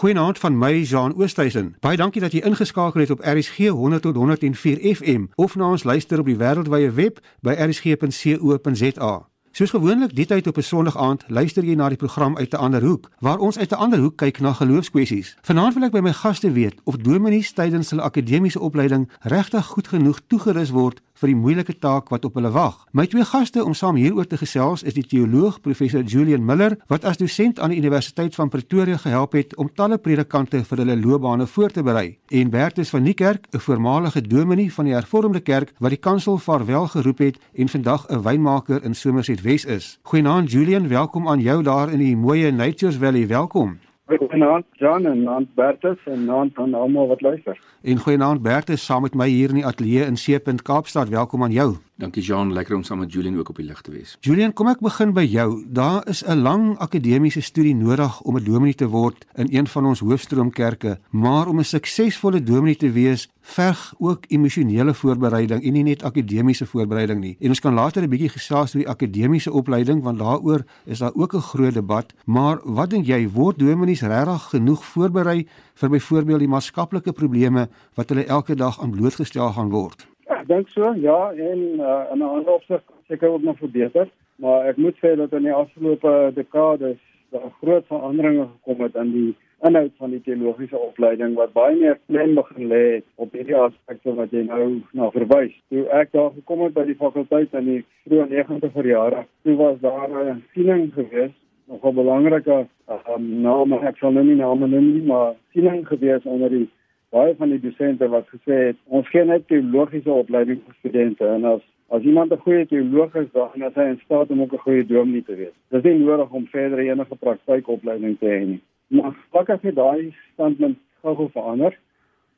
Goeienaand van my Jean Oosthuizen. Baie dankie dat jy ingeskakel het op RSG 100 tot 104 FM of na ons luister op die wêreldwye web by rsg.co.za. Soos gewoonlik, dit uit op 'n Sondag aand, luister jy na die program uit 'n ander hoek, waar ons uit 'n ander hoek kyk na geloofskwessies. Vanaand wil ek by my gaste weet of dominees tydens hulle akademiese opleiding regtig goed genoeg toegerus word vir die moeilike taak wat op hulle wag. My twee gaste om saam hieroor te gesels is die teoloog professor Julian Miller wat as dosent aan die Universiteit van Pretoria gehelp het om talle predikante vir hulle loopbane voor te berei, en Bertus van Niekerk, 'n voormalige dominee van die Hervormde Kerk wat die kansel vaarwel geroep het en vandag 'n wynmaker in Somerset Wes is. Goeienaand Julian, welkom aan jou daar in die mooi Nature's Valley. Welkom. Goeienaand Jan en aan Bertus en aan aan almal wat luister. En goeienaand Bertus saam met my hier in die ateljee in Seepunt Kaapstad. Welkom aan jou. Dankie Jean, lekker om saam met Julian ook op die lig te wees. Julian, kom ek begin by jou. Daar is 'n lang akademiese studie nodig om 'n dominee te word in een van ons hoofstroomkerke, maar om 'n suksesvolle dominee te wees, verg ook emosionele voorbereiding en nie net akademiese voorbereiding nie. En ons kan later 'n bietjie gesels oor die akademiese opleiding want daaroor is daar ook 'n groot debat. Maar wat dink jy, word dominees regtig genoeg voorberei vir byvoorbeeld die maatskaplike probleme wat hulle elke dag aan blootgestel gaan word? Ek dink so, ja, en uh, in 'n ander opsig seker ook nog verbeter, maar ek moet sê dat in die afgelope dekades daar groot veranderinge gekom het in die inhoud van die teologiese opleiding wat baie meer klem begin lê op hierdie aspekte wat jy nou na verwys. Toe ek daar gekom het by die fakulteit in die vroeë 90er jare, toe was daar 'n siening geweest nog 'n belangrike um, naam ek sal nou nie name noem nie, maar siening geweest onder die baie van die dosente wat gesê het ons gee net teologiese opleiding vir studente en as as iemand 'n goeie teoloog is dan is hy in staat om ook 'n goeie dominee te wees. Dis nie nodig om verder enige praktykopleiding te hê nie. Maar as jy daai standpunt gou verander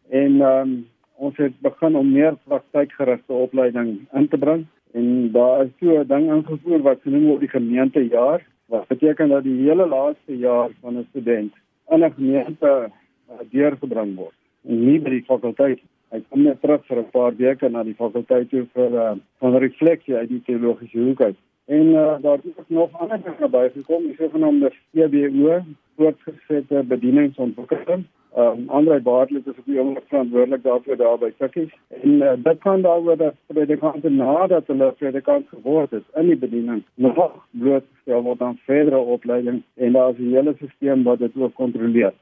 en um, ons het begin om meer praktykgerigte opleiding in te bring en daar is so 'n ding ingevoer wat genoem word die gemeentejaar wat beteken dat die hele laaste jaar van 'n student in 'n gemeente uh, deurgebring word nie by die fakulteit. Hy kom net terug vir 'n paar weke na die fakulteit toe vir 'n uh, van refleksie uit die teologiese hoek uit. En uh, daar het nog ander dinge bygekom, die sogenaamde CBO, voortgesette bedieningsontwikkeling. Um, Andre Bartlett is op die oomblik verantwoordelik daarvoor daar by Tikkies. En uh, dit kan daaroor dat predikante nadat hulle predikant geword het in die bediening nog blootgestel word aan verdere opleiding en daar is 'n hele stelsel wat dit ook kontroleer.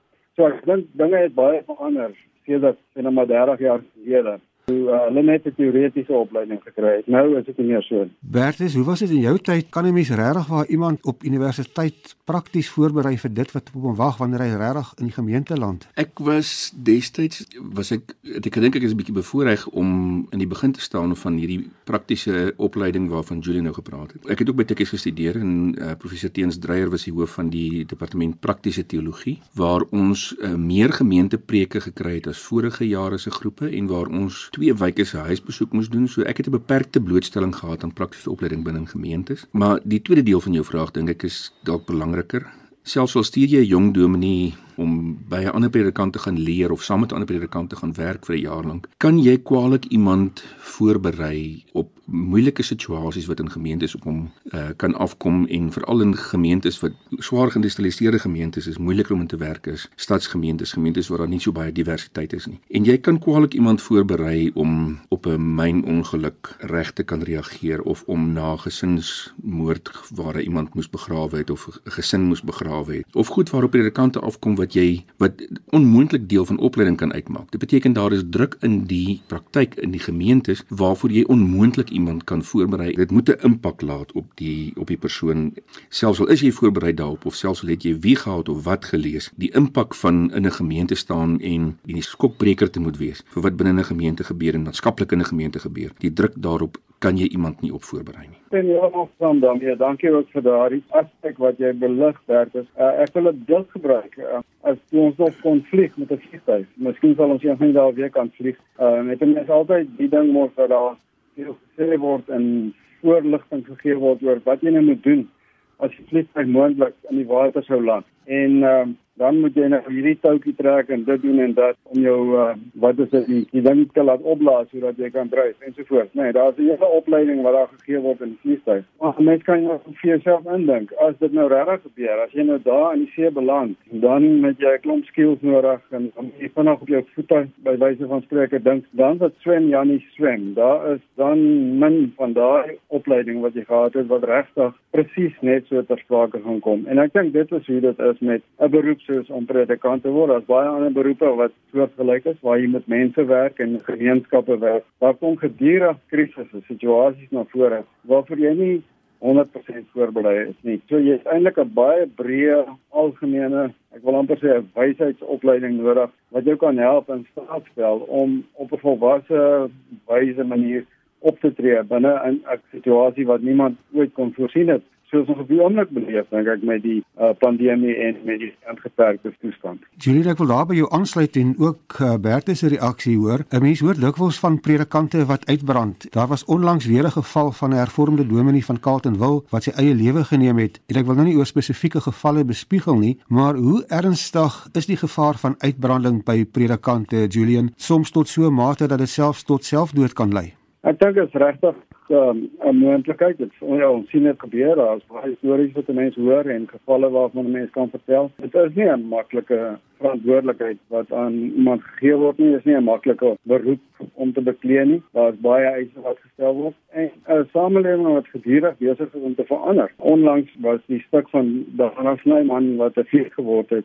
So ek dink dinge het baie verander sedert binne maar 30 jaar gelede toe uh, hulle net 'n teoretiese opleiding gekry het. Nou is dit nie meer so. Bertus, hoe was dit in jou tyd? Kan 'n mens regtig waar iemand op universiteit prakties voorberei vir dit wat op hom wag wanneer hy regtig in die gemeente land? Ek was destyds was ek ek dink ek is 'n bietjie bevoorreg om in die begin te staan van hierdie praktiese opleiding waarvan Julie nou gepraat het. Ek het ook by Tikkies gestudeer en uh, professor Teens Dreyer was die hoof van die departement praktiese teologie waar ons uh, meer gemeentepreke gekry het as vorige jare se groepe en waar ons twee weke se huisbesoek moes doen. So ek het 'n beperkte blootstelling gehad aan praktiese opleiding binne gemeentes. Maar die tweede deel van jou vraag dink ek is dalk belangriker. Selfs al stuur jy 'n jong dominee om by 'n ander predikant te gaan leer of saam met 'n ander predikant te gaan werk vir 'n jaar lank, kan jy kwaliek iemand voorberei op moeilike situasies wat in gemeentes op hom uh, kan afkom en veral in gemeentes wat swaar geïndustrialiseerde gemeentes is moeiliker om in te werk is stadsgemeentes gemeentes waar daar nie so baie diversiteit is nie. En jy kan kwaliek iemand voorberei om op 'n myn ongeluk reg te kan reageer of om na gesinsmoord waar iemand moes begrawe het of 'n gesin moes begrawe het of goed waarop predikante afkom wat jy wat onmoontlik deel van opleiding kan uitmaak dit beteken daar is druk in die praktyk in die gemeentes waarvoor jy onmoontlik iemand kan voorberei. Dit moet 'n impak laat op die op die persoon. Selfs al is jy voorberei daarop of selfs al het jy wie gehad of wat gelees, die impak van in 'n gemeente staan en die skokbreker te moet wees vir wat binne 'n gemeente gebeur en maatskaplik in 'n gemeente gebeur. Die druk daarop kan jy iemand nie op voorberei nie. En ja, nog van dan, ja, dankie ook vir daardie aspek wat jy belig het. Uh, ek wil dit gebruik uh, as ons nog konflik met 'n vliegtuig. Miskien sal ons eendag daar weer kan vlieg. Uh, met 'n mens altyd die ding moet dat daar veel gesê word en voorligting gegee word oor wat jy nou moet doen as jy vliegtuig moontlik in die water sou land. En ehm uh, dan moet jy nou hierdie toutjie trek en dit doen en dat om jou uh, wat is dit die, die ding te laat opblaas sodat jy kan dryf ensovoorts. Nee, daar's 'n hele opleiding wat daar gegee word in die vliegtuig. Maar mens kan jou vir jouself indink as dit nou regtig gebeur, as jy nou daar in die see beland, dan met 'n klomp skills nodig en dan jy vinnig op jou voete by wyse van spreuke dink, dan wat swem Janie swem. Daar is dan min van daai opleiding wat jy gehad het wat regtig presies net so ter sprake gaan kom. En ek dink dit is hoe dit is met 'n beroep soos om predikant te word. Daar's baie ander beroepe wat soortgelyk is waar jy met mense werk en gemeenskappe werk. Daar kom gedurig krisisse, situasies na vore waarvoor jy nie 100% voorberei is nie. So jy het eintlik 'n baie breë algemene, ek wil amper sê 'n wysheidsopleiding nodig wat jou kan help in staat stel om op 'n volwasse wyse manier op te tree binne 'n situasie wat niemand ooit kon voorsien het soos ons op die oomblik beleef dink ek met die uh, pandemie en met die ingeperkte toestand. Julie, ek wil daar by jou aansluit en ook uh, Bertus se reaksie hoor. 'n Mens hoor dikwels van predikante wat uitbrand. Daar was onlangs weer 'n geval van 'n hervormde dominee van Carletonville wat sy eie lewe geneem het. En ek wil nou nie oor spesifieke gevalle bespiegel nie, maar hoe ernstig is die gevaar van uitbranding by predikante, Julian, soms tot so 'n mate dat dit selfs tot selfdood kan lei? Ek dink dit is regtig um, 'n moontlikheid. Dit ja, ons sien dit gebeur. Daar's baie stories wat mense hoor en gevalle waarvan mense kan vertel. Dit is nie 'n maklike verantwoordelikheid wat aan iemand gegee word nie. Is nie 'n maklike beroep om te beklee nie. Daar's baie eise wat gestel word en 'n samelewing wat gedurig besig is om te verander. Onlangs was die stuk van Dana Snyman wat te veel geword het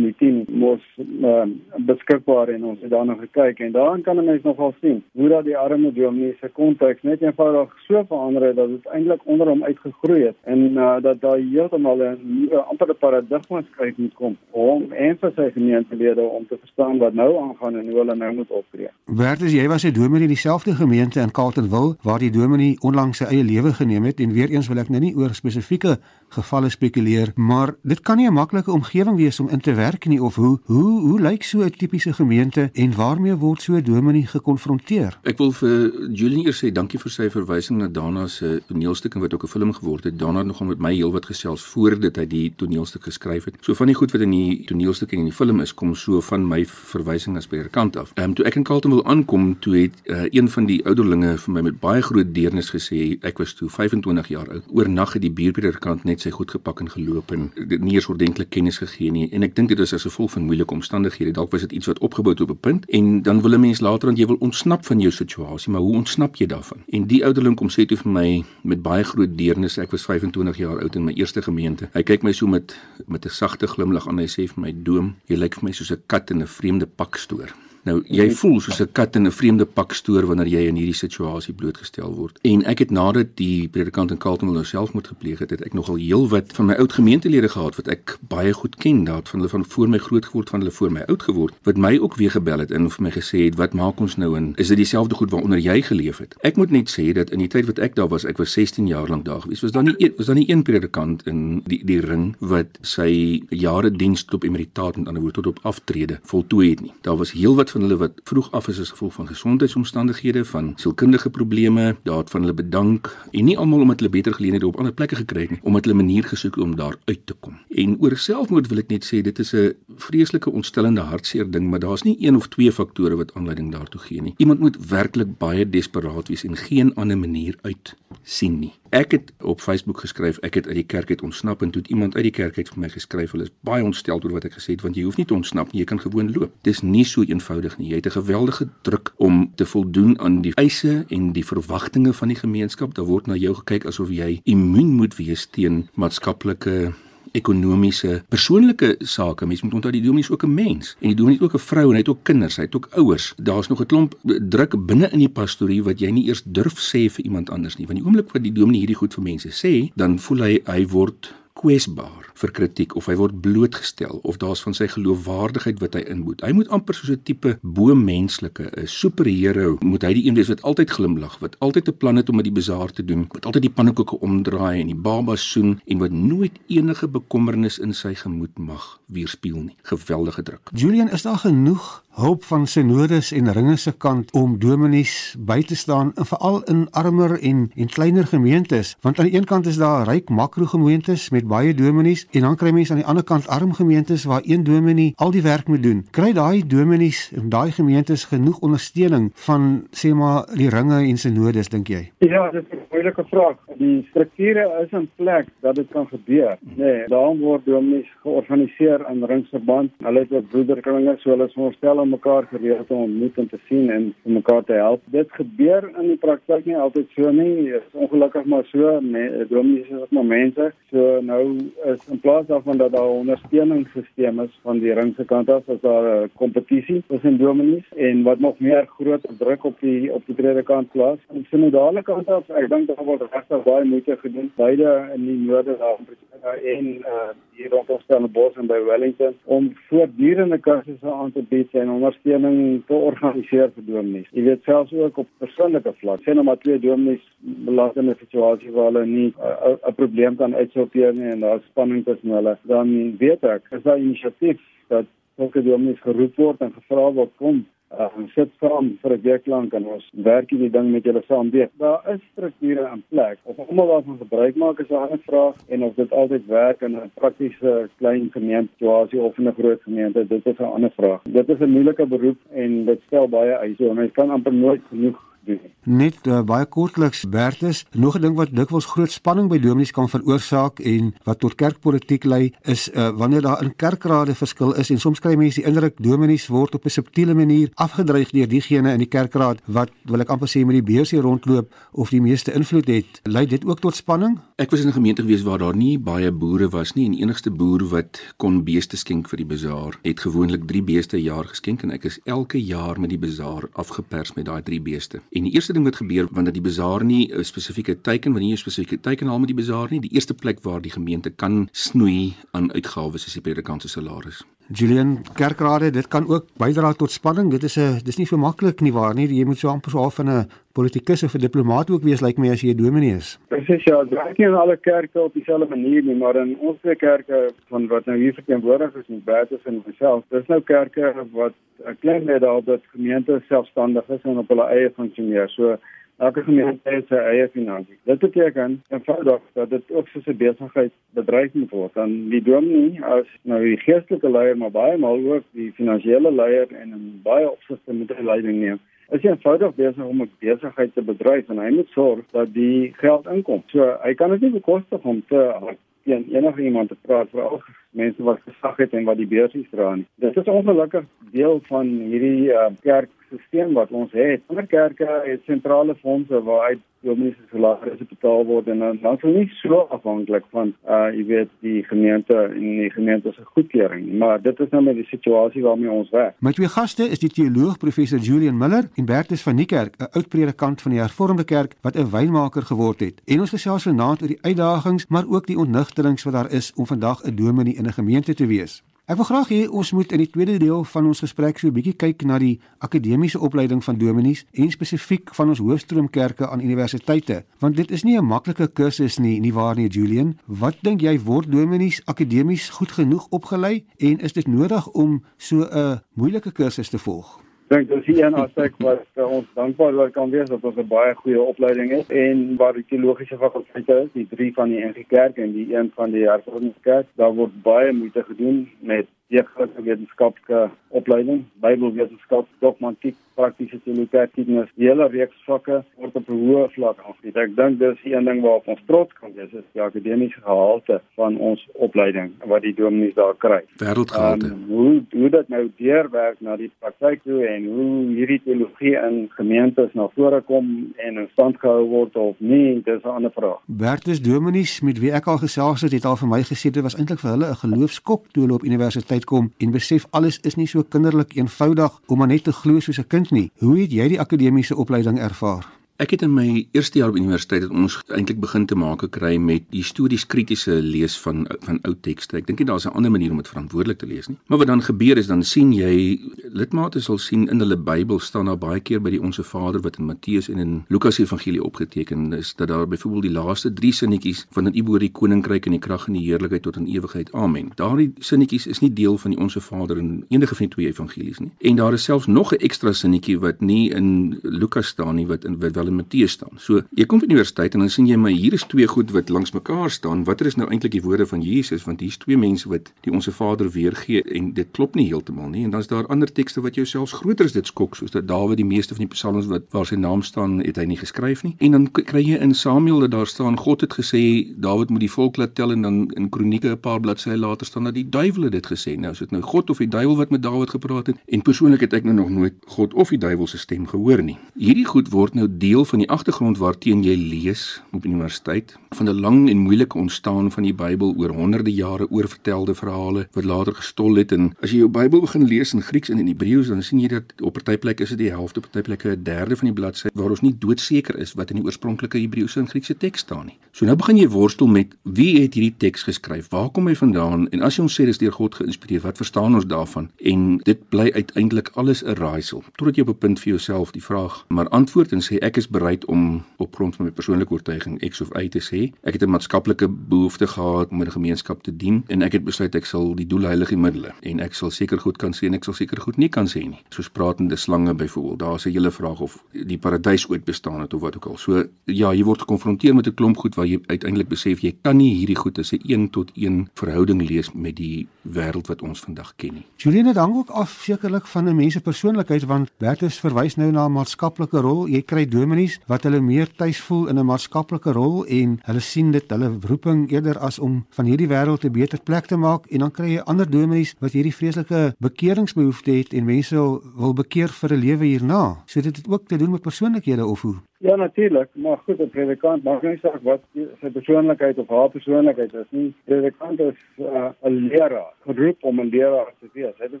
team mos uh, beskikbaar en ons het daarna gekyk en daarin kan 'n mens nogal sien hoe dat die arme dominee se konteks net eenvoudig so verander het dat dit eintlik onder hom uitgegroei het en uh, dat daar heeltemal 'n nuwe amper paradigma skryf moet kom om en vir sy gemeentelede om te verstaan wat nou aangaan en hoe hulle nou moet optree. Wertes jy was 'n dominee in dieselfde gemeente in Carletonville waar die dominee onlangs sy eie lewe geneem het en weer eens wil ek nou nie oor spesifieke gevalle spekuleer, maar dit kan nie 'n maklike omgewing wees om in te werk nie of hoe hoe hoe lyk so 'n tipiese gemeente en waarmee word so dominee gekonfronteer? Ek wil vir Julie eers sê dankie vir sy verwysing na Dana se toneelstuk en wat ook 'n film geword het. Dana het nogal met my heelwat gesels voordat hy die toneelstuk geskryf het. So van die goed wat in die toneelstuk en in die film is, kom so van my verwysing as predikant af. Ehm um, toe ek in Carleton wil aankom, toe het uh, een van die ouderlinge vir my met baie groot deernis gesê, ek was toe 25 jaar oud. Oornag het die buurpredikant net sy goed gepak en geloop en dit nie eens ordentlik kennis gegee nie. En ek dink dit is as gevolg van moeilike omstandighede. Dalk was dit iets wat opgebou het op 'n punt en dan wil 'n mens later dan jy wil ontsnap van jou situasie, maar hoe ontsnap jy daarvan? En die ouderling kom sê toe vir my met baie groot deernis, ek was 25 jaar oud in my eerste gemeente. Hy kyk my so met met 'n sagte glimlag aan hy sê vir my: "Doom, jy lyk vir my soos 'n kat in 'n vreemde pak stoor." Nou jy voel soos 'n kat in 'n vreemde pak stoor wanneer jy in hierdie situasie blootgestel word. En ek het nadat die predikant in Carleton nou selfmoord gepleeg het, het ek nogal heelwat van my oud gemeentelede gehad wat ek baie goed ken, daad van hulle van voor my groot geword, van hulle voor my oud geword, wat my ook weer gebel het en vir my gesê het, "Wat maak ons nou in? Is dit dieselfde goed waaronder jy geleef het?" Ek moet net sê dat in die tyd wat ek daar was, ek was 16 jaar lank daar gewees. Was daar nie was daar nie een predikant in die die ring wat sy jare diens tot emeritaat met ander woorde tot op aftrede voltooi het nie. Daar was heelwat van hulle wat vroeg af is as gevolg van gesondheidsomstandighede, van sielkundige probleme, daad van hulle bedank en nie almal omdat hulle beter geleenthede op ander plekke gekry het nie, omdat hulle manier gesoek om daar uit te kom. En oor selfmoord wil ek net sê dit is 'n vreeslike ontstellende hartseer ding, maar daar's nie een of twee faktore wat aanleiding daartoe gee nie. Iemand moet werklik baie desperaat wees en geen ander manier uit sien nie. Ek het op Facebook geskryf ek het uit die kerk uit ontsnap en toe het iemand uit die kerk uit vir my geskryf hulle is baie ontstel oor wat ek gesê het want jy hoef nie te ontsnap nie jy kan gewoon loop. Dis nie so eenvoudig nie. Jy het 'n geweldige druk om te voldoen aan die eise en die verwagtinge van die gemeenskap. Daar word na jou gekyk asof jy immuun moet wees teen maatskaplike ekonomiese persoonlike sake. Mens moet onthou die dominee is ook 'n mens en die dominee het ook 'n vrou en hy het ook kinders, hy het ook ouers. Daar's nog 'n klomp druk binne in die pastorie wat jy nie eers durf sê vir iemand anders nie. Want die oomblik wat die dominee hierdie goed vir mense sê, dan voel hy hy word kwesbaar vir kritiek of hy word blootgestel of daar's van sy geloofwaardigheid wat hy inboet. Hy moet amper soos 'n tipe bo-menslike, 'n superheld, moet hy die een wees wat altyd glimlag, wat altyd 'n plan het om met die bazaar te doen, wat altyd die pannekoeke omdraai en die baba soen en wat nooit enige bekommernis in sy gemoed mag weerspieël nie. Geweldige druk. Julian, is daar genoeg hulp van synodes en ringe se kant om dominees by te staan en veral in armer en en kleiner gemeentes want aan die een kant is daar ryk makro gemeentes met baie dominees en dan kry mense aan die ander kant arm gemeentes waar een dominee al die werk moet doen. Kry daai dominees en daai gemeentes genoeg ondersteuning van sê maar die ringe en synodes dink jy? Ja, dit is 'n moeilike vraag. Die strukture is in plek dat dit kan gebeur. Nee, daarom word dominees georganiseer in ringsverband. Hulle het 'n broederkringe, so hulle is voorstel om mekaar gereeld te ontmoet en te sien en mekaar te help. Dit gebeur in die praktyk nie altyd so nie. Dit is ongelukkig maar so. Nee, dominees is ook maar mense. So nou is in plaas daarvan dat daar 'n ondersteuningssisteem is van die ringse kant af, is daar 'n kompetisie tussen dominees en wat nog meer groot druk op die op die predikant plaas. En sinodale kant af, ek dink daar word regtig baie moeite gedoen beide in die noorde daar in Pretoria en uh hier rondom Stellenbosch en by Wellington om voortdurende kursusse aan te bied en ondersteuning te organiseer vir dominees. Jy weet selfs ook op persoonlike vlak. Sien nou maar twee dominees beland in 'n situasie waar hulle nie 'n uh, probleem kan uitsorteer nie en daar spanning tussen hulle. Dan weet ek, is daar inisiatief dat sulke dominees geroep word en gevra word kom uh, sit saam vir 'n week lank en ons werk hierdie ding met julle saam deur. Daar is strukture in plek. Of almal daarvan gebruik maak is 'n ander vraag en of dit altyd werk in 'n praktiese klein gemeentesituasie of in 'n groot gemeente, dit is 'n ander vraag. Dit is 'n moeilike beroep en dit stel baie eise en mens kan amper nooit genoeg doen. Net uh, baie kortliks Bertus, nog 'n ding wat dikwels groot spanning by dominees kan veroorsaak en wat tot kerkpolitiek lei is uh, wanneer daar in kerkrade verskil is en soms kry mense die indruk dominees word op 'n subtiele manier afgedreig deur diegene in die kerkraad wat wil ek amper sê met die beursie rondloop of die meeste invloed het. Lei dit ook tot spanning? Ek was in 'n gemeente gewees waar daar nie baie boere was nie en die enigste boer wat kon beeste skenk vir die bazaar het gewoonlik 3 beeste 'n jaar geskenk en ek is elke jaar met die bazaar afgepers met daai 3 beeste. En die eerste ding wat gebeur wanneer die bazaar nie 'n spesifieke teiken wanneer jy 'n spesifieke teiken haal met die bazaar nie, die eerste plek waar die gemeente kan snoei aan uitgawes is die predikant se salaris. Julian Kerkrade, dit kan ook bydra tot spanning. Dit is 'n dis nie so maklik nie waar nie. Jy moet so amper so half van 'n politikus of 'n diplomaat ook wees lyk like my as jy 'n dominee is. Presies ja, werk nie in alle kerke op dieselfde manier nie, maar in ons twee kerke van wat nou hier verteenwoordig is in Bertus en myself, dis nou kerke wat 'n klein net daar dat gemeente selfstandig is en op hulle eie funksioneer. So Elke gemeente het sy eie finansies. Dit beteken eenvoudig dat dit ook soos 'n besigheid bedryf word. Dan die dominee as nou die geestelike leier, maar baie maal ook die finansiële leier en in baie opsigte moet hy leiding neem. Is hy eenvoudig besig om 'n besigheid te bedryf en hy moet sorg dat die geld inkom. So hy kan dit nie bekostig om te teen enige iemand te praat vir al mense wat gesag het en wat die beursies dra nie. Dit is ongelukkig deel van hierdie uh, kerkstelsel wat ons het. Ander kerke het sentrale fondse waaruit dominees se salarisse betaal word en dan dan is hulle nie so afhanklik van uh jy weet die gemeente en die gemeente se goedkeuring. Maar dit is nou met die situasie waarmee ons werk. My twee gaste is die teoloog professor Julian Miller en Bertus van Niekerk, 'n oud predikant van die Hervormde Kerk wat 'n wynmaker geword het. En ons gesels vanaand oor die uitdagings, maar ook die ontnigterings wat daar is om vandag 'n dominee in 'n gemeente te wees. Ek wil graag hê ons moet in die tweede deel van ons gesprek so 'n bietjie kyk na die akademiese opleiding van dominees en spesifiek van ons hoofstroomkerke aan universiteite, want dit is nie 'n maklike kursus nie, nie waar nie, Julian? Wat dink jy word dominees akademies goed genoeg opgelei en is dit nodig om so 'n moeilike kursus te volg? Dink dis hier 'n aspek wat uh, ons dankbaar oor kan wees dat ons 'n baie goeie opleiding het en waar die teologiese fakulteite is, die drie van die NG Kerk en die een van die Hervormde Kerk, daar word baie moeite gedoen met deeglike wetenskaplike opleiding, Bybelwetenskap, dogmatiek, praktiese teologie, dis die hele reeks vakke word op 'n hoë vlak aangebied. Ek dink dis een ding waarop ons trots kan wees, is die akademiese gehalte van ons opleiding wat die dominees daar kry. Wêreldgehalte. Um, hoe hoe dit nou deurwerk na die praktyk toe en hoe hierdie teologie in gemeentes na vore kom en in stand gehou word of nie, dis 'n ander vraag. Bertus Dominees met wie ek al gesels het, het al vir my gesê dit was eintlik vir hulle 'n geloofskok toe hulle op universiteit kom en besef alles is nie so kinderlik eenvoudig om maar net te glo soos 'n kind nie. Hoe het jy die akademiese opleiding ervaar? Ek het in my eerste jaar op universiteit het ons eintlik begin te maak gekry met histories kritiese lees van van ou tekste. Ek dink nie daar's 'n ander manier om dit verantwoordelik te lees nie. Maar wat dan gebeur is dan sien jy lidmate sal sien in hulle Bybel staan daar baie keer by die Onse Vader wat in Matteus en in Lukas Evangelie opgeteken is dat daar byvoorbeeld die laaste 3 sinnetjies van dat U behoort die koninkryk en die krag en die heerlikheid tot in ewigheid. Amen. Daardie sinnetjies is nie deel van die Onse Vader in enige van die twee evangelies nie. En daar is selfs nog 'n ekstra sinnetjie wat nie in Lukas staan nie wat in wat wel in Matteus staan. So, jy kom by die universiteit en dan sien jy maar hier is twee goed wat langs mekaar staan. Watter is nou eintlik die woorde van Jesus want hier's twee mense wat die Onse Vader weergee en dit klop nie heeltemal nie. En dan is daar ander tekste wat jou selfs groter as dit skok soos dat Dawid die meeste van die psalms wat waar sy naam staan het hy nie geskryf nie. En dan kry jy in Samuel dat daar staan God het gesê Dawid moet die volk laat tel en dan in Kronieke 'n paar bladsye later staan dat die duiwel dit gesê. Nou is dit nou God of die duiwel wat met Dawid gepraat het? En persoonlik het ek nou nog nooit God of die duiwel se stem gehoor nie. Hierdie goed word nou deel van die agtergrond waarteen jy lees op universiteit van 'n lang en moeilike ontstaan van die Bybel oor honderde jare oorvertelde verhale wat later gestol het en as jy jou Bybel begin lees in Grieks en in Hebreëus dan sien jy dat op party plekke is dit die helfte op party plekke 'n derde van die bladsy waar ons nie doodseker is wat in die oorspronklike Hebreëse en Griekse teks staan nie. So nou begin jy worstel met wie het hierdie teks geskryf? Waar kom hy vandaan? En as jy ons sê dis deur God geïnspireer, wat verstaan ons daarvan? En dit bly uiteindelik alles 'n raaisel. Totdat jy op 'n punt vir jouself die vraag maar antwoord en sê ek is bereid om op grond van my persoonlike oortuiging X of Y te sê. Ek het 'n maatskaplike behoefte gehad om 'n gemeenskap te dien en ek het besluit ek sal die doel heilig middele en ek sal seker goed kan sê en ek sal seker goed nie kan sê nie. Soos pratende slange byvoorbeeld. Daar's 'n hele vraag of die paradys ooit bestaan het of wat ook al. So ja, jy word gekonfronteer met 'n klomp goed waar jy uiteindelik besef jy kan nie hierdie goed as 'n een tot een verhouding lees met die wêreld wat ons vandag ken nie. Juliana hang ook af sekerlik van 'n mens se persoonlikheid want Bertus verwys nou na 'n maatskaplike rol. Jy kry dominees wat hulle meer tuis voel in 'n maatskaplike rol en hulle sien dit hulle roeping eerder as om van hierdie wêreld 'n beter plek te maak en dan kry jy ander dominees wat hierdie vreeslike bekeringsbehoefte het en mense wil bekeer vir 'n lewe hierna. So dit het ook te doen met persoonlikhede of hoe? Ja natuurlik, maar goed, 'n predikant maak nie saak wat sy persoonlikheid of haar persoonlikheid is nie. 'n Predikant is uh, 'n uh, leraar, geroep om 'n leraar te wees. Hy het 'n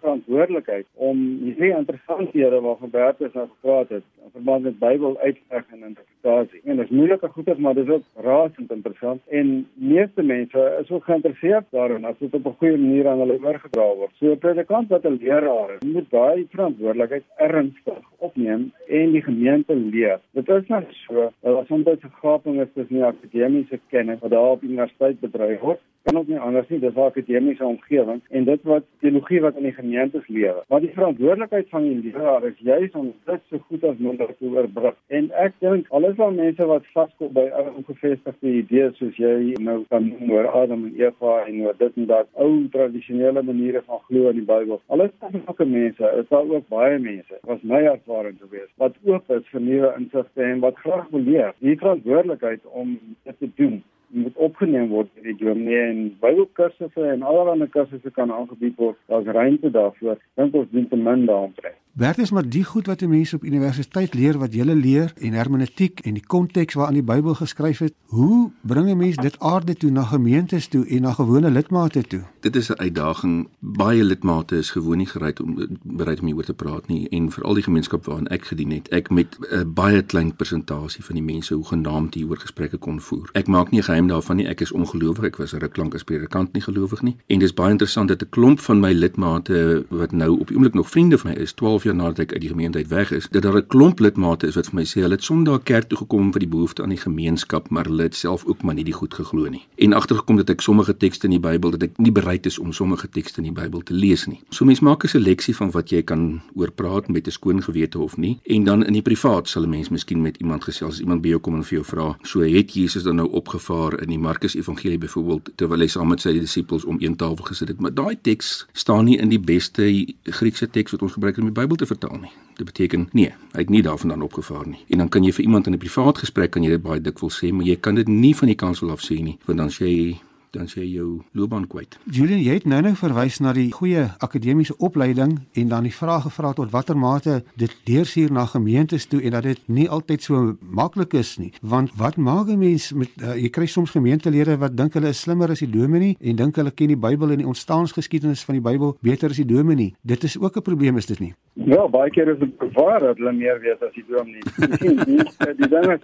verantwoordelikheid om hierdie interessanthede waarvan Bertus nou gepraat het, in verband met Bybel uitleg en interpretasie. En dit is moeilike goeie, maar dit is ook razend interessant en meeste mense is ook geïnteresseerd daarin as dit op 'n goeie manier aan hulle oorgedra word. So 'n predikant wat 'n leraar is, moet daai verantwoordelikheid ernstig opneem en die gemeente leer. Dit is nou so, dat as ons 'n gaping is tussen die akademiese kennis wat daar op universiteit bedryf word, kan ook nie anders nie, dis 'n akademiese omgewing en dit wat teologie wat in die gemeentes leer. Maar die verantwoordelikheid van die leraar is juis om dit so goed as moontlik te oorbrug. En ek dink alles wat mense wat vaskom by ou ongevestigde idees soos jy nou kan noem oor Adam en Eva en oor dit en dat ou tradisionele maniere van glo in die Bybel. Alles sulke mense, is daar ook baie mense, was my ervaring gewees, wat oop is vir nuwe insigte en wat graag wil leer. Die verantwoordelikheid om dit te doen moet opgeneem word in die dominee en Bybelkursusse en allerlei kursusse kan aangebied word. Daar's ruimte daarvoor. Dink ons dien te min daaraan trek. Werd is maar die goed wat die mense op universiteit leer wat jy leer en hermeneutiek en die konteks waarin die Bybel geskryf het. Hoe bring 'n mens dit aarde toe na gemeentes toe en na gewone lidmate toe? Dit is 'n uitdaging. Baie lidmate is gewoon nie gereed om bereid om hieroor te praat nie en veral die gemeenskap waarin ek gedien het. Ek met 'n baie klein persentasie van die mense hoe genaamd hieroor gesprekke kon voer. Ek maak nie geheim daarvan nie. Ek is ongelowig. Ek was ruk lank as predikant nie gelowig nie. En dis baie interessant dat 'n klomp van my lidmate wat nou op die oomblik nog vriende van my is, 12 jaar nadat ek uit die gemeente uit weg is, dat daar 'n klomp lidmate is wat vir my sê hulle het Sondag kerk toe gekom vir die behoefte aan die gemeenskap, maar hulle het self ook maar nie die goed geglo nie. En agtergekom dat ek sommige tekste in die Bybel dat ek nie bereid is om sommige tekste in die Bybel te lees nie. So mens maak 'n seleksie van wat jy kan oor praat met 'n skoon gewete of nie. En dan in die privaat sal 'n mens miskien met iemand gesels, iemand by jou kom en vir jou vra, so het Jesus dan nou opgevaar in die Markus Evangelie byvoorbeeld terwyl hy saam met sy disippels om een tafel gesit het, maar daai teks staan nie in die beste Griekse teks wat ons gebruik om die Bybel te vertaal nie. Dit beteken nee, hy het nie daarvandaan opgevaar nie. En dan kan jy vir iemand in 'n privaat gesprek kan jy dit baie dikwels sê, maar jy kan dit nie van die kansel af sê nie, want dan sê jy dan sê jy jou loopbaan kwyt. Julian, jy het nou-nou verwys na die goeie akademiese opleiding en dan die vraag gevra tot watter mate dit deursuur na gemeentes toe en dat dit nie altyd so maklik is nie. Want wat maak 'n mens met uh, jy kry soms gemeentelede wat dink hulle is slimmer as die dominee en dink hulle ken die Bybel en die ontstaansgeskiedenis van die Bybel beter as die dominee. Dit is ook 'n probleem is dit nie? Ja, baie keer is dit bewaar dat hulle meer weet as die dominee. die die ding is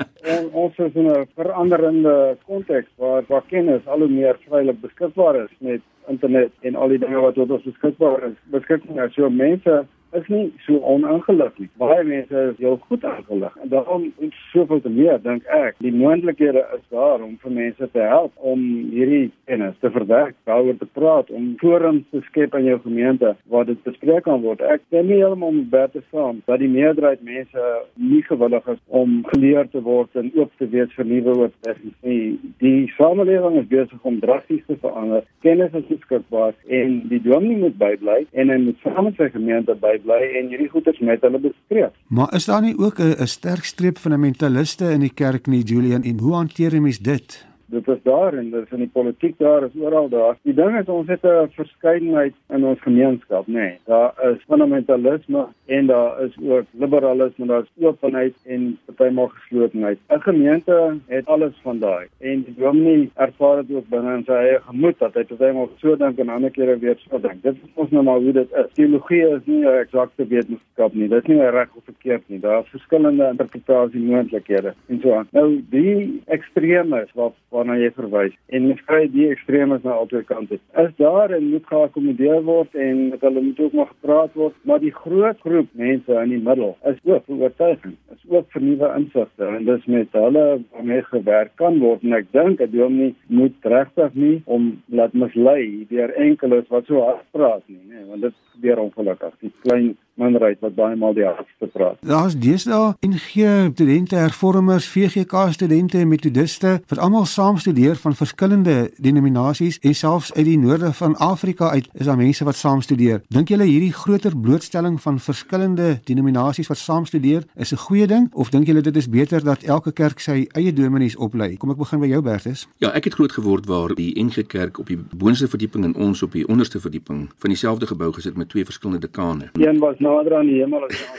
ons is in 'n veranderende konteks waar waar kennis al hoe meer vrylik beskikbaar is met internet en al die dinge wat tot ons beskikbaar is. Beskikbaar is so mense is nie so oningelig nie. Baie mense is heel goed ingelig en daarom is soveel te meer dink ek. Die moontlikhede is daar om vir mense te help om hierdie kennis te verwerk, daaroor te praat, om forums te skep in jou gemeente waar dit bespreek kan word. Ek stem nie heeltemal met Bert saam dat die meerderheid mense nie gewillig is om geleer te word en oop te wees vir nuwe oortuigings nie. Die samelewing is besig om drasties te verander. Kennis is beskikbaar en die dominee moet bybly en hy moet saam met sy gemeente by bly en hierdie goeders met hulle bespreek. Maar is daar nie ook 'n sterk streep fundamentaliste in die kerk nie, Julian, en hoe hanteer jy mes dit? Dit is daar en dit is in die politiek daar is oral daar. Die ding is ons het 'n verskeidenheid in ons gemeenskap, nê. Nee, daar is fundamentalisme en daar is ook liberalisme, daar is openheid en partymal geslotenheid. 'n Gemeente het alles van daai en die dominee ervaar dit ook binne in sy eie gemoed dat hy partymal so dink en ander kere weer so dink. Dit is ons nou maar hoe dit is. Teologie is nie 'n eksakte wetenskap nie. Dit is nie reg of verkeerd nie. Daar is verskillende interpretasie moontlikhede en so aan. Nou die ekstremes wat waarna jy verwys en mens kry die ekstremes na albei kante. Is daar en moet geakkommodeer word en met hulle moet ook maar gepraat word, maar die groot groep mense in die middel is ook oortuiging, is ook vir nuwe insigte en dis met hulle waarmee gewerk kan word en ek dink dat jy nie moet regtig nie om laat mislei deur enkeles wat so hard praat nie, nee, want dit gebeur ongelukkig. Die klein minderheid wat baie maal die hardste praat. Daar's deesdae NG studente, hervormers, VGK studente en metodiste wat almal saam studeer van verskillende denominasies en selfs uit die noorde van Afrika uit is daar mense wat saam studeer. Dink julle hierdie groter blootstelling van verskillende denominasies wat saam studeer is 'n goeie ding of dink julle dit is beter dat elke kerk sy eie dominees oplei? Kom ek begin by jou Bertus. Ja, ek het groot geword waar die NG Kerk op die boonste verdieping en ons op die onderste verdieping van dieselfde gebou gesit met twee verskillende dekane. Een was nader aan die hemel as die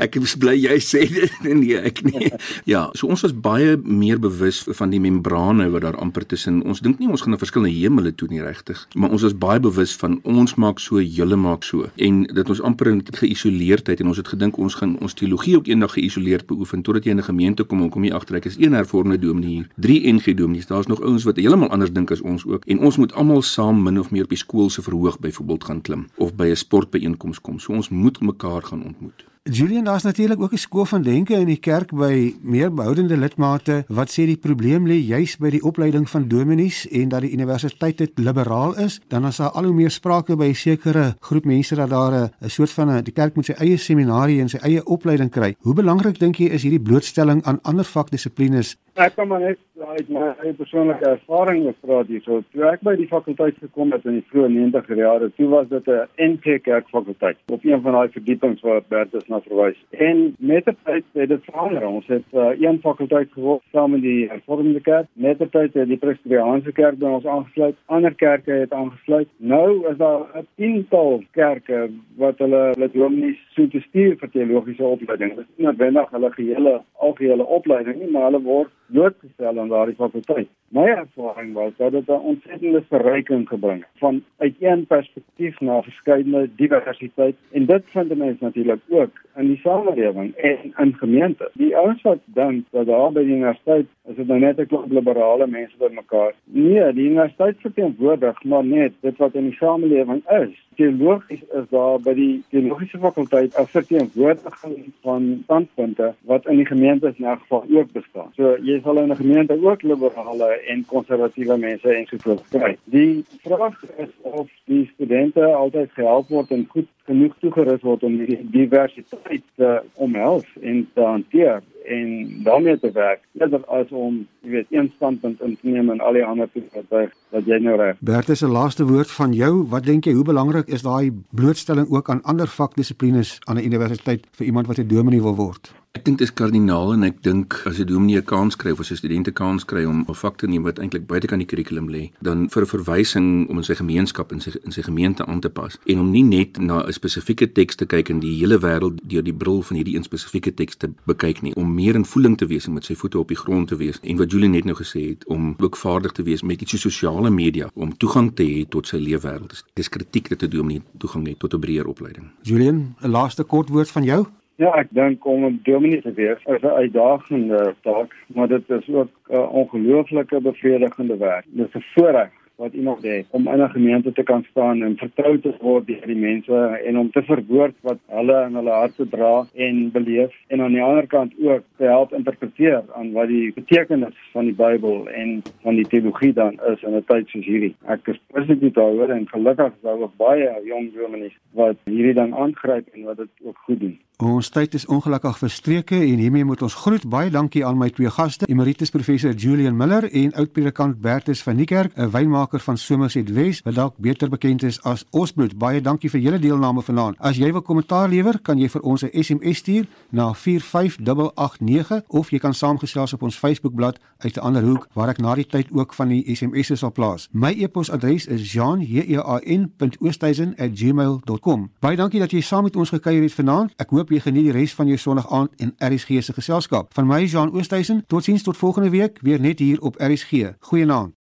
ek is bly jy sê dit nee, ek nie. Ja, so ons was baie meer bewus van die membrane wat daar amper tussen ons dink nie ons gaan na verskillende hemele toe nie regtig, maar ons was baie bewus van ons maak so, julle maak so en dit ons amper in geïsoleerdheid en ons het gedink ons gaan ons teologie ook eendag geïsoleerd beoefen totdat jy in 'n gemeente kom en kom jy agter ek is een hervormde dominee drie NG dominees, daar's nog ouens wat heeltemal anders dink as ons ook en ons moet almal saam min of meer op die skool se verhoog byvoorbeeld gaan klim of by 'n sportbyeenkoms kom. So ons moet mekaar gaan ontmoet. Julian, daar's natuurlik ook 'n skool van denke in die kerk by meer behoudende lidmate wat sê die probleem lê juis by die opleiding van dominees en dat die universiteit dit liberaal is, dan is daar al hoe meer sprake by 'n sekere groep mense dat daar 'n soort van 'n die kerk moet sy eie seminarie en sy eie opleiding kry. Hoe belangrik dink jy is hierdie blootstelling aan ander vakdissiplines Ek kom net uit my eie persoonlike ervaring met praat hierso. Toe ek by die fakulteit gekom het in die vroeë 90er jare, toe was dit 'n NG Kerk fakulteit op een van daai verdiepings waar Bertus na verwys. En met die tyd het dit verander. Ons het uh, een fakulteit geword saam met die Hervormde Kerk. Met die tyd het die Presbyteriaanse Kerk by ons aangesluit. Ander kerke het aangesluit. Nou is daar 'n tiental kerke wat hulle hulle dominees so te stuur vir teologiese opleiding. Dit is nie noodwendig hulle gehele algehele opleiding nie, maar hulle word blootgestel aan daardie fakulteit. My ervaring was dat dit 'n ontsettende verryking gebring het van uit een perspektief na verskeidenheid diversiteit en dit vind mense natuurlik ook in die samelewing en in gemeente. Die ouens wat dink dat daar by die universiteit is dit nou net 'n klomp liberale mense bymekaar. Nee, die universiteit verteenwoordig maar net dit wat in die samelewing is. Teologies is daar by die teologiese fakulteit 'n verteenwoordiging van standpunte wat in die gemeente in elk geval ook bestaan. So jy sal in 'n gemeente ook liberale en konservatiewe mense en so voort kry. Die vraag is of die studente altyd gehelp word en goed genoeg toegerus word om die diversiteit te omhels en te hanteer en daarmee te werk eerder as om jy weet een standpunt in te neem en al die ander te vertuig dat jy nou reg. Bert is 'n laaste woord van jou. Wat dink jy hoe belangrik is daai blootstelling ook aan ander vakdissiplines aan 'n universiteit vir iemand wat 'n dominee wil word? Ek dink dit is kardinaal en ek dink as 'n dominee 'n kans kry of as 'n student 'n kans kry om 'n vak te neem wat eintlik buite kan die kurrikulum lê, dan vir 'n verwysing om in sy gemeenskap en sy in sy gemeente aan te pas en om nie net na 'n spesifieke teks te kyk en die hele wêreld deur die bril van hierdie een spesifieke teks te bekyk nie, om meer in voeling te wees en met sy voete op die grond te wees en wat Julie net nou gesê het om ook vaardig te wees met iets so sosiale media om toegang te hê tot sy leefwêreld. Dis kritiek dat 'n dominee toegang het tot 'n breër opleiding. Julian, 'n laaste kort woord van jou? Ja, ek dink om 'n dominee te wees is 'n uitdagende taak, maar dit is ook 'n ongelooflike bevredigende werk. Dit is 'n voorreg wat iemand het om in 'n gemeente te kan staan en vertrou te word deur die mense en om te verwoord wat hulle in hulle harte dra en beleef en aan die ander kant ook te help interpreteer aan wat die betekenis van die Bybel en van die teologie dan is in 'n tyd soos hierdie. Ek is positief daaroor en gelukkig is daar ook baie jong dominees wat hierdie dan aangryp en wat dit ook goed doen. Ons tyd is ongelukkig verstreke en hiermee moet ons groet. Baie dankie aan my twee gaste, Emeritus Professor Julian Miller en oud-predikant Bertus van Niekerk, 'n wynmaker van Somerset Wes, wat dalk beter bekend is as Osbloed. Baie dankie vir julle deelname vanaand. As jy wil kommentaar lewer, kan jy vir ons 'n SMS stuur na 45889 of jy kan saamgesels op ons Facebookblad uit 'n ander hoek waar ek na die tyd ook van die SMS'e sal plaas. My e-posadres is jean@oosthuizen@gmail.com. Baie dankie dat jy saam met ons gekuier het vanaand. Ek hoop jy geniet die res van jou Sondag aand in RSG se geselskap. Van my Jean Oosthuizen, totsiens tot volgende week weer net hier op RSG. Goeienaand.